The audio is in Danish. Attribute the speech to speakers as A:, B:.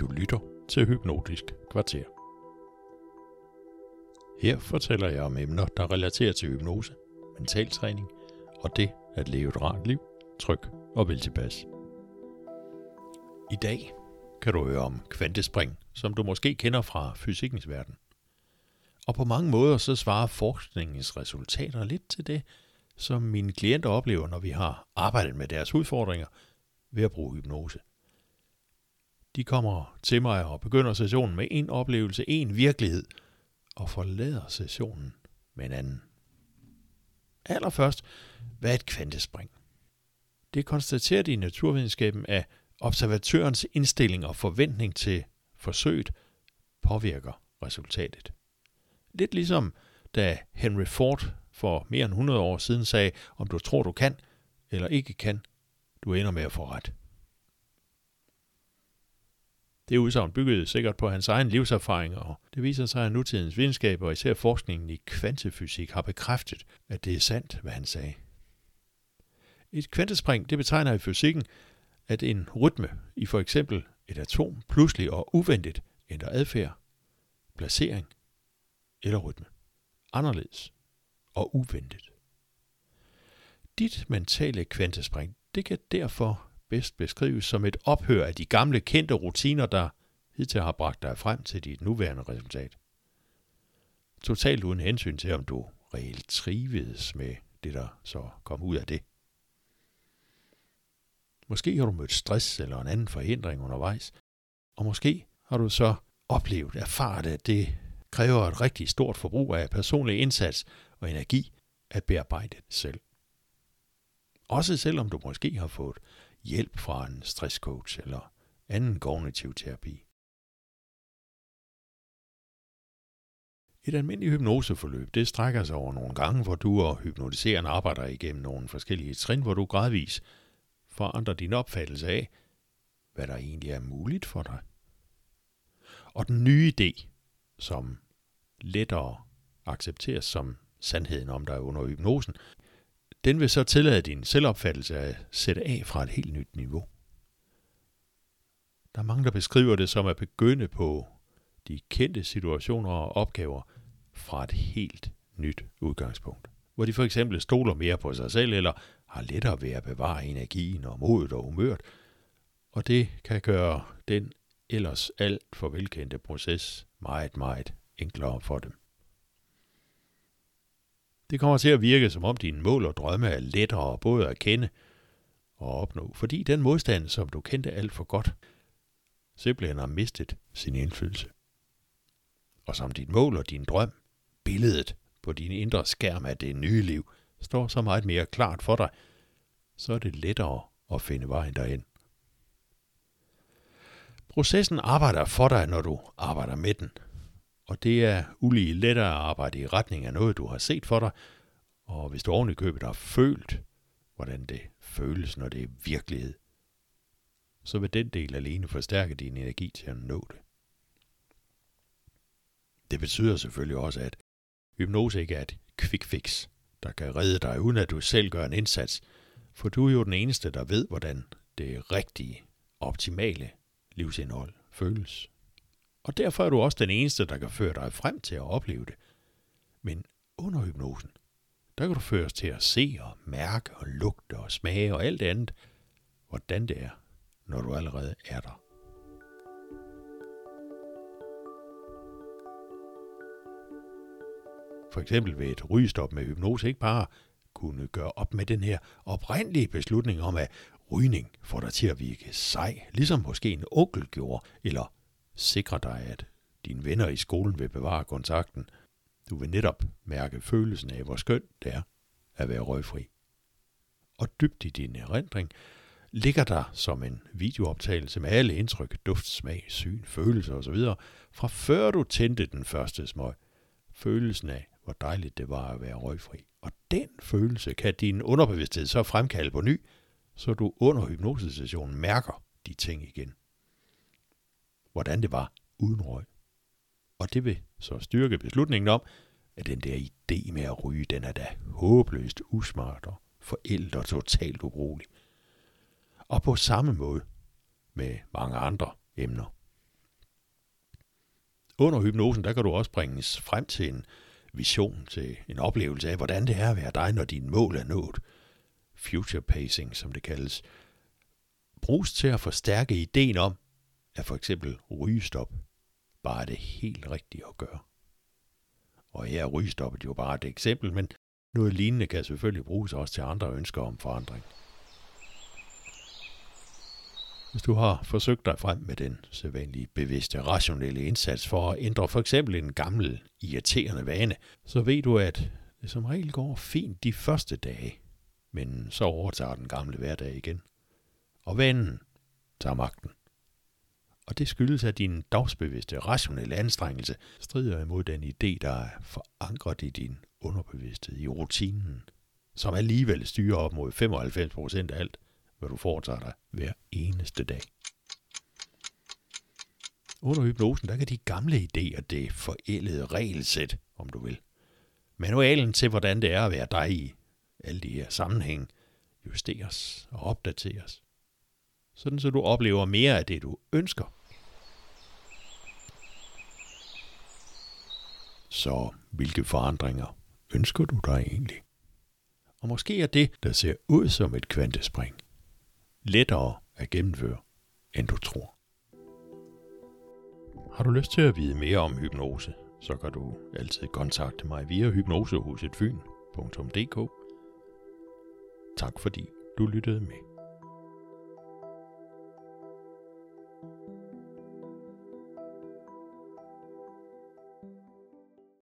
A: Du lytter til Hypnotisk Kvarter. Her fortæller jeg om emner, der relaterer til hypnose, mentaltræning og det at leve et rart liv, tryg og vel tilpas. I dag kan du høre om kvantespring, som du måske kender fra fysikkens verden. Og på mange måder så svarer forskningens resultater lidt til det, som mine klienter oplever, når vi har arbejdet med deres udfordringer ved at bruge hypnose. De kommer til mig og begynder sessionen med en oplevelse, en virkelighed, og forlader sessionen med en anden. Allerførst, hvad er et kvantespring? Det konstaterer de i naturvidenskaben, at observatørens indstilling og forventning til forsøget påvirker resultatet. Lidt ligesom da Henry Ford for mere end 100 år siden sagde, om du tror du kan eller ikke kan, du ender med at få ret. Det udsagn byggede sikkert på hans egen livserfaring, og det viser sig, at nutidens videnskab og især forskningen i kvantefysik har bekræftet, at det er sandt, hvad han sagde. Et kvantespring det betegner i fysikken, at en rytme i for eksempel et atom pludselig og uventet ændrer adfærd, placering eller rytme. Anderledes og uventet. Dit mentale kvantespring, det kan derfor bedst beskrives som et ophør af de gamle kendte rutiner, der hidtil har bragt dig frem til dit nuværende resultat. Totalt uden hensyn til, om du reelt trivedes med det, der så kom ud af det. Måske har du mødt stress eller en anden forhindring undervejs, og måske har du så oplevet, erfaret, at det kræver et rigtig stort forbrug af personlig indsats og energi at bearbejde det selv. Også selvom du måske har fået hjælp fra en stresscoach eller anden kognitiv terapi. Et almindeligt hypnoseforløb, det strækker sig over nogle gange, hvor du og hypnotiserende arbejder igennem nogle forskellige trin, hvor du gradvis forandrer din opfattelse af, hvad der egentlig er muligt for dig. Og den nye idé, som lettere accepteres som sandheden om dig under hypnosen, den vil så tillade din selvopfattelse at sætte af fra et helt nyt niveau. Der er mange, der beskriver det som at begynde på de kendte situationer og opgaver fra et helt nyt udgangspunkt. Hvor de for eksempel stoler mere på sig selv, eller har lettere ved at bevare energien og modet og humøret, og det kan gøre den ellers alt for velkendte proces meget, meget enklere for dem. Det kommer til at virke, som om dine mål og drømme er lettere både at kende og opnå, fordi den modstand, som du kendte alt for godt, simpelthen har mistet sin indflydelse. Og som dit mål og din drøm, billedet på din indre skærm af det nye liv, står så meget mere klart for dig, så er det lettere at finde vejen derhen. Processen arbejder for dig, når du arbejder med den, og det er ulige lettere at arbejde i retning af noget, du har set for dig, og hvis du oven i købet har følt, hvordan det føles, når det er virkelighed, så vil den del alene forstærke din energi til at nå det. Det betyder selvfølgelig også, at hypnose ikke er et quick fix, der kan redde dig, uden at du selv gør en indsats, for du er jo den eneste, der ved, hvordan det rigtige, optimale livsindhold føles. Og derfor er du også den eneste, der kan føre dig frem til at opleve det. Men under hypnosen, der kan du føres til at se og mærke og lugte og smage og alt andet, hvordan det er, når du allerede er der. For eksempel vil et rygestop med hypnose ikke bare kunne gøre op med den her oprindelige beslutning om, at rygning får dig til at virke sej, ligesom måske en onkel gjorde, eller sikre dig, at dine venner i skolen vil bevare kontakten. Du vil netop mærke følelsen af, hvor skønt det er at være røgfri. Og dybt i din erindring ligger der som en videooptagelse med alle indtryk, duft, smag, syn, følelser osv., fra før du tændte den første smøg. Følelsen af, hvor dejligt det var at være røgfri. Og den følelse kan din underbevidsthed så fremkalde på ny, så du under hypnosesessionen mærker de ting igen hvordan det var uden røg. Og det vil så styrke beslutningen om, at den der idé med at ryge, den er da håbløst usmart og forældet og totalt ubrugelig. Og på samme måde med mange andre emner. Under hypnosen, der kan du også bringes frem til en vision, til en oplevelse af, hvordan det er at være dig, når dine mål er nået. Future pacing, som det kaldes, bruges til at forstærke ideen om, er for eksempel rygestop bare det helt rigtige at gøre. Og her er rygestoppet jo bare et eksempel, men noget lignende kan selvfølgelig bruges også til andre ønsker om forandring. Hvis du har forsøgt dig frem med den sædvanlige bevidste, rationelle indsats for at ændre for eksempel en gammel, irriterende vane, så ved du, at det som regel går fint de første dage, men så overtager den gamle hverdag igen. Og vanen tager magten. Og det skyldes, at din dagsbevidste, rationelle anstrengelse strider imod den idé, der er forankret i din underbevidsthed, i rutinen, som alligevel styrer op mod 95% af alt, hvad du foretager dig hver eneste dag. Under hypnosen, der kan de gamle idéer, det forældede regelsæt, om du vil. Manualen til, hvordan det er at være dig i alle de her sammenhæng, justeres og opdateres. Sådan så du oplever mere af det, du ønsker. Så hvilke forandringer ønsker du dig egentlig? Og måske er det, der ser ud som et kvantespring, lettere at gennemføre, end du tror. Har du lyst til at vide mere om hypnose, så kan du altid kontakte mig via hypnosehusetfyn.dk. Tak fordi du lyttede med.